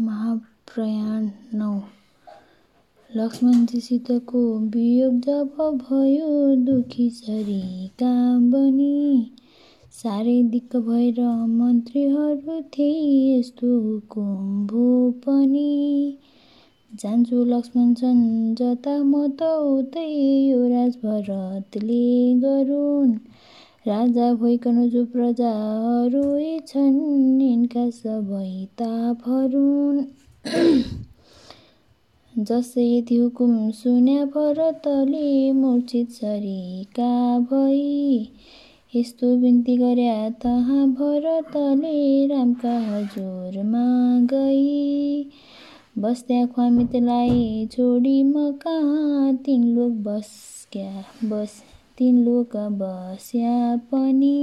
महाप्रयाण नौ लक्ष्मणजीसितको वियोग जब भयो दुखी सरिका बनी साह्रै दिक्क भएर मन्त्रीहरू थिए यस्तो हुकुम भो पनि जान्छु लक्ष्मण जता म त उतै यो राज भरतले गरून्। राजा भइकन जो प्रजाहरू छन्। यिनका सबै तापहरुन्। जसै हुकुम सुन्या भरतले मूर्छित सरिका भई। यस्तो बिन्ती गर्या तहाँ भरतले रामका हजुरमा गई बस्त्या ख्वामितलाई छोडी म कहाँ तिन लोक बस्क्या बस तिन लोक बस्या पनि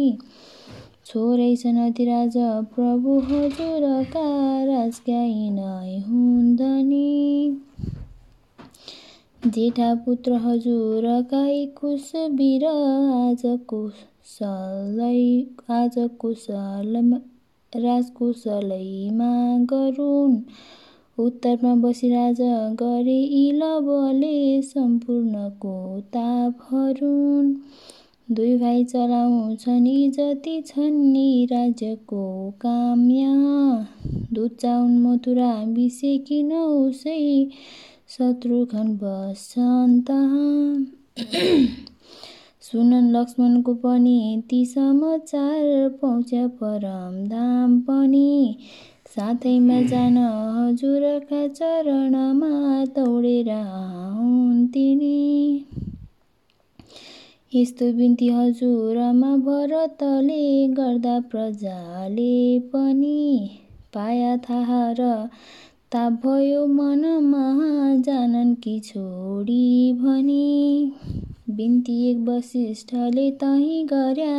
छोरै छन् अतिराज प्रभु हजुरका यिनै हुन् धनी जेठा पुत्र हजुरका कुश वीर आज कुशलै आज कुशल राजकुशलैमा गरून् उत्तरमा बसिराज गरे इलबले सम्पूर्णको तापहरुन्। दुई भाइ चलाउँछन् जति छन् राज्यको काम। यहाँ दुध चाउन मथुरा बिसेकिन उसै शत्रुघ्न बस्छन् सुनन् लक्ष्मणको पनि ती समाचार पहुँच्या परम धाम पनि। साथैमा जान हजुरका चरणमा दौडेर आउन् तिनी। यस्तो बिन्ती हजुरमा भरतले गर्दा प्रजाले पनि पाया थाहा र ताप भयो मनमा जानन् कि छोडी भनी। बिन्ती एक वशिष्ठले तही गर्या।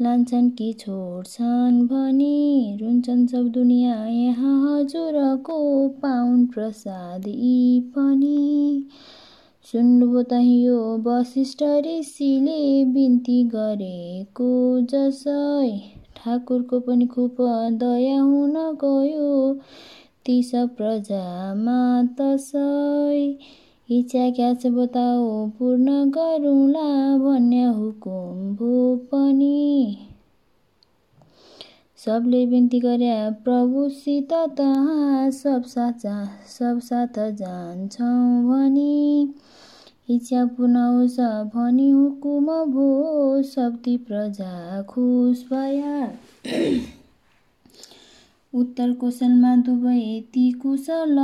लान्छन् कि छोड्छन् भनी रुन्छन् सब दुनियाँ यहाँ हजुरको पाउन् प्रसाद यी पनि। सुन्नुभयो तही यो वशिष्ठ ऋषिले बिन्ती गरेको जसै ठाकुरको पनि खुब दया हुन गयो। ती सब प्रजामा तसै इच्छा क्या छ बताओ पूर्ण गरौँला भन्ने हुकुम भो पनि। सबले बिन्ती गर्या प्रभुसित तहाँ सब साथ सब साथ जान्छौँ भनी। इच्छा पूर्ण भनी हुकुम भो शक्ति प्रजा खुस भया। उत्तर कौशलमा दुवै ती कुशल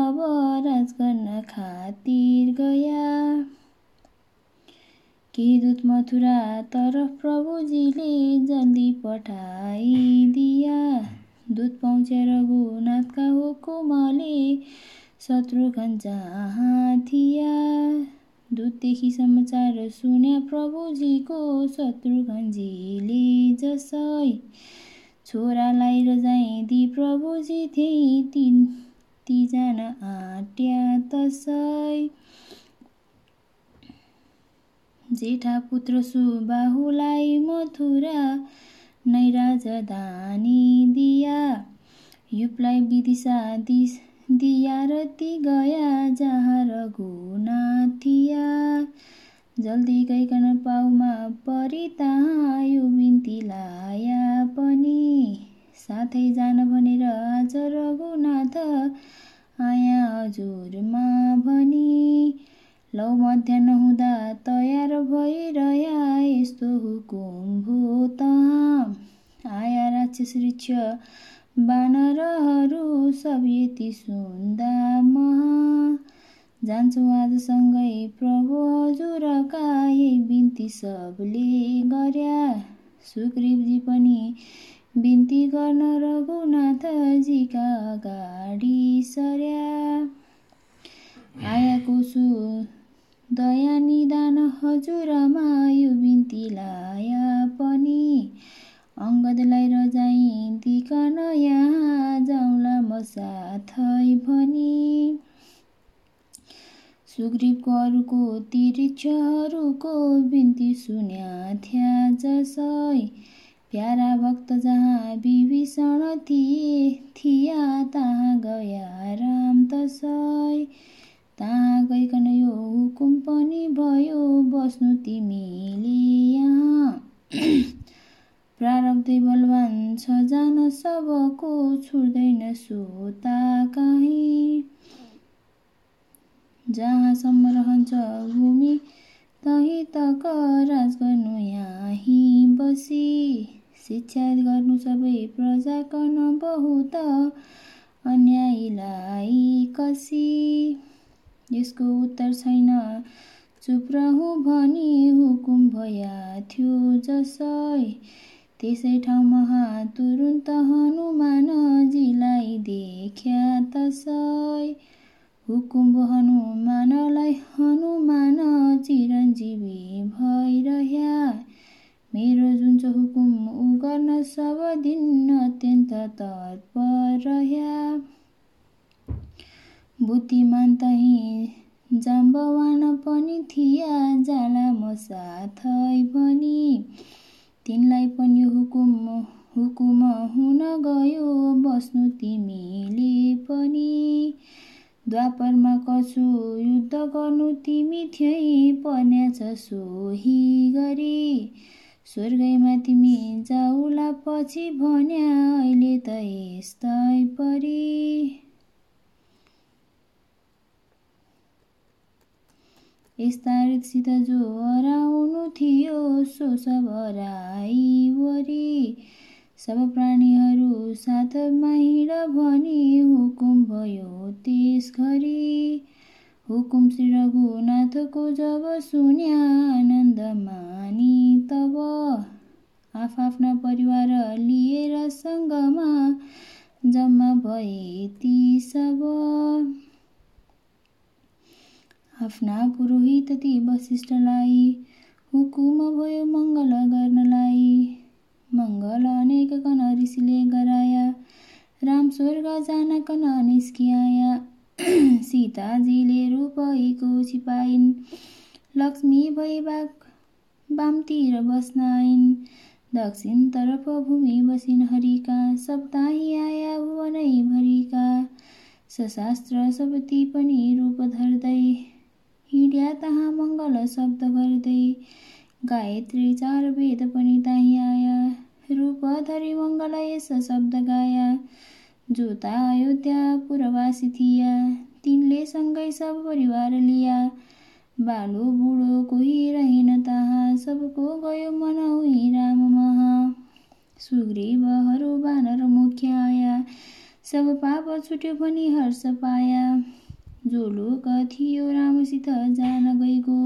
राज गर्न खातिर गया। केही दूत मथुरा तरफ प्रभुजीले जल्दी पठाइदिया। दूत पहुँचे रघुनाथका हुकुमले शत्रुघ्न जहाँ थिया। दूतदेखि समाचार सुन्या प्रभुजीको शत्रुघ्नजीले जसै छोरालाई रजाइदी प्रभुजी थिए तिन तिजान आट्या तसै। जेठा पुत्र सुबाहुलाई मथुरा नै राजधानी दिया। युपलाई विदिशा दिस दिया र ती गया जहाँ रघुनाथ जल्दी गइकन पाउमा परि तहाँ यो बिन्ती लाया पनि। साथै जान भनेर आज रघुनाथ आया हजुरमा भनी। लौ मध्याह हुँदा तयार भइरह्या यस्तो हुकुम भो तहाँ आया राक्षस ऋक्ष बानरहरू सब यति सुन्दा महा। जान्छौँ आजसँगै प्रभु हजुरका यही बिन्ती सबले गर्या। सुग्रीवजी पनि बिन्ती गर्न रघुनाथजीका अगाडि सर्या। आयाको सु दया निदान हजुरमा यो बिन्ती लाया पनि। अङ्गदलाई रजाइदिकन यहाँ जाउँला म साथै भनी। सुग्रीवको अरूको तिरिक्षहरूको बिन्ती सुन्या थ्या जसै। प्यारा भक्त जहाँ विभीषण थिए थिया तहाँ गया राम तसै। तहाँ गइकन यो हुकुम पनि भयो बस्नु तिमीले यहाँ। प्रारब्धै बलवान छ जान सबको छुट्दैन सोता कहीँ। जहाँसम्म रहन्छ भूमि तही तक राज गर्नु यहीँ बसी। शिक्षा गर्नु सबै प्रजा गर्न बहुत अन्यायलाई कसी। यसको उत्तर छैन। चुप रहु भनी हुकुम भया थियो जसै। त्यसै ठाउँमा तुरुन्त हनुमानजीलाई देख्या तसै। हुकुम हनुमानलाई हनुमान चिरञ्जीवी भइरह्या। मेरो जुन चाहिँ हुकुम ऊ गर्न सब दिन अत्यन्त तत्पर रह्या। बुद्धिमान तही जाम्बवान पनि थिया जाला म साथै भनी। तिनलाई पनि हुकुम हुकुम हुन गयो बस्नु तिमीले पनि। द्वापरमा कछु युद्ध गर्नु तिमी थिए पर्नेछ सोही गरी। स्वर्गैमा तिमी जाउला पछि भन्या अहिले त यस्तै परी। यस्ता रीतसित जो हराउनु थियो सो सब हराइवरी सब प्राणीहरू साथमा हिँड भनी हुकुम भयो त्यस घरी हुकुम श्री रघुनाथको जब सुन्या आनन्द मानी तब आफ्ना परिवार लिएर सङ्गमा जम्मा भए ती सब। आफ्ना पुरोहित ती वशिष्ठलाई हुकुम भयो मङ्गल गर्नलाई। मङ्गल अनेक कन ऋषिले गराया राम स्वर्ग जानकन निस्किआया सीताजीले रूपहीको छिपाइन् लक्ष्मी भई बाग बामतिर बस्न आइन् दक्षिणतर्फ भूमि बसिन हरिका सप्ताही आया भुवनै भरिका। सशास्त्र सबती पनि रूप धर्दै हिँड्या तहाँ मङ्गल शब्द गर्दै गायत्री चार वेद पनि आया रूप धरी मङ्गल यस शब्द गाया जोता अयोध्या पुरवासी थिया तिनले सँगै सब परिवार लिया बालो बुढो कोही रहेन तहाँ सबको गयो मन हुई राम महा। सुग्रीवहरू बानर मुख्य आया सब पाप छुट्यो पनि हर्ष पाया जो लोक थियो रामसित जान गएको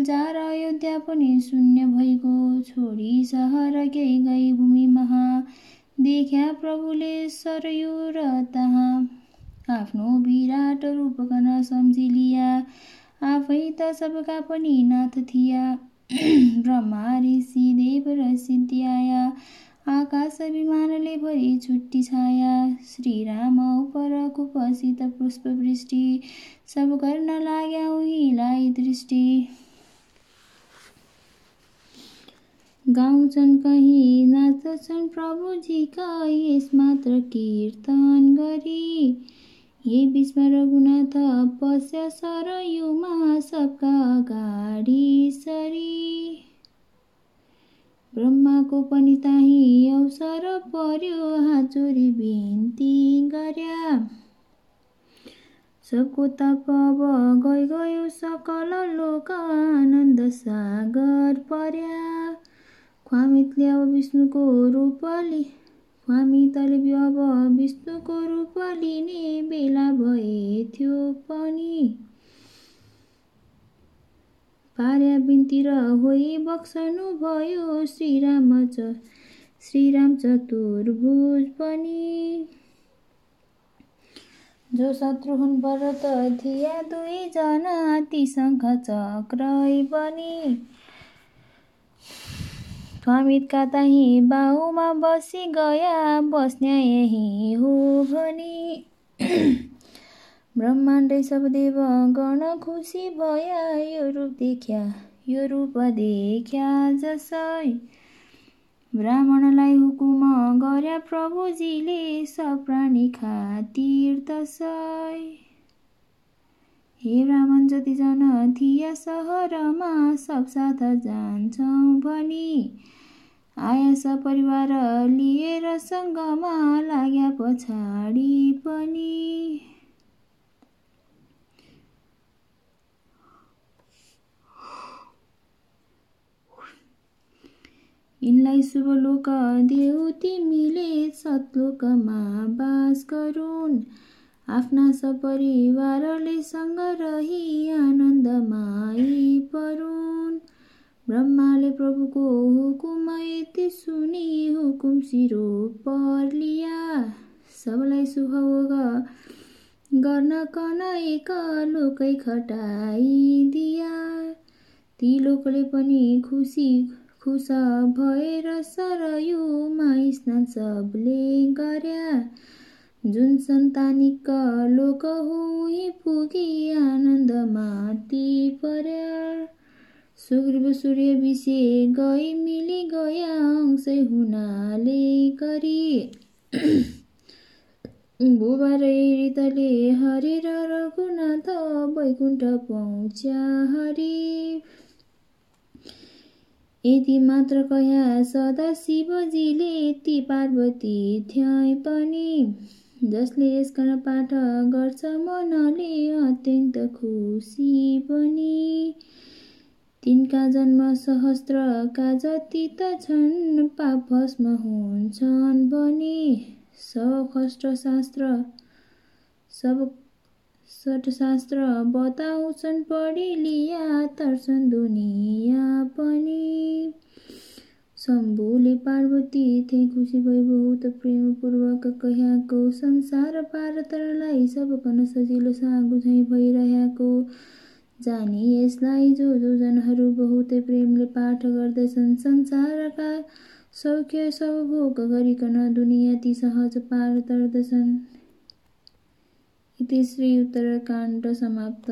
गुल्जार अयोध्या पनि शून्य भइगयो। छोडी सहर केही गई भूमि महा। देख्या प्रभुले सरयु र तहाँ। आफ्नो विराट रूपकन सम्झिलिया। आफै त सबका पनि नाथ थिया। ब्रह्मा ऋषि देव र सिद्धि आया आकाश विमानले भरि छुट्टी छाया। श्रीराम उपर कुपसित पुष्पवृष्टि। सब गर्न लाग्या उहीलाई दृष्टि। गाउँछन् कहीँ नाच्दछन् प्रभुजीका यस मात्र कीर्तन गरी? ये बिचमा रघुनाथ पश्य सरयुमा सबका अगाडि सरी। ब्रह्माको पनि ताही अवसर पर्यो जोडी बिन्ती गर्या। सबको तप अब गइ गयो सकल लोक आनन्द सागर पर्या। ख्वामितले अब विष्णुको रूप लि ख्वामितले अब विष्णुको रूप लिने बेला भए थियो पनि। पार्या बिन्ती र होइ बक्सनु भयो श्रीराम च श्रीराम चतुर्भुज पनि। जो शत्रुघ्न भरत थिया दुईजना ती शङ्ख चक्रै पनि स्वामितका ताही बाहुमा बसी गया बस्ने यही हो भनी ब्रह्माण्डै सब देव गण खुसी भया यो रूप देख्या यो रूप देख्या जसै। ब्राह्मणलाई हुकुम गर्या प्रभुजीले सब प्राणी खातिर हे ब्राह्मण जतिजना थिया सहरमा सब साथ जान्छौँ भनी। आया सपरिवार लिएर सङ्गमा लाग्या पछाडि पनि। यिनलाई शुभ लोक देऊ तिमीले सतलोकमा बास गरून्। आफ्ना सपरिवारले सँग रही आनन्दमाई परुन्। ब्रह्माले प्रभुको हुकुम यति सुनि हुकुम सिरो पर्लिया सबलाई सुखभोग गर्न कन लोकै खटाइदिया ती लोकले पनि खुसी खुस भएर सरयुमा स्नान सबले गर्या। जुन सन्तानिक लोक हुई पुगी आनन्दमा ती पर्या। सुग्रीव सूर्य विषे गई मिली गया अंशै हुनाले गरी। रितले हरेर रघुनाथ वैकुण्ठ पहुँच्या हरि। यति मात्र कया सदा शिवजीले ती पार्वती थ्याइ पनि। जसले यसका पाठ गर्छ मनले अत्यन्त खुसी पनि। तिनका जन्म सहस्त्रका जति त छन् पाप भस्म हुन्छन् भने सब कष्ट शास्त्र सब सटशास्त्र बताउँछन् पढी लिया तर्छन् दुनियाँ पनि। शम्भुले पार्वती थिए खुसी भई बहुत प्रेमपूर्वक कह्याको संसार पार तरलाई सबकन सजिलो सागु झैँ भइरहेको। जानी यसलाई जो जो जनहरू बहुतै प्रेमले पाठ गर्दछन् संसारका सौख्य सब भोग गरिकन दुनियाँ ती सहज पार तर्दछन्। इति श्री उत्तरकाण्ड समाप्त।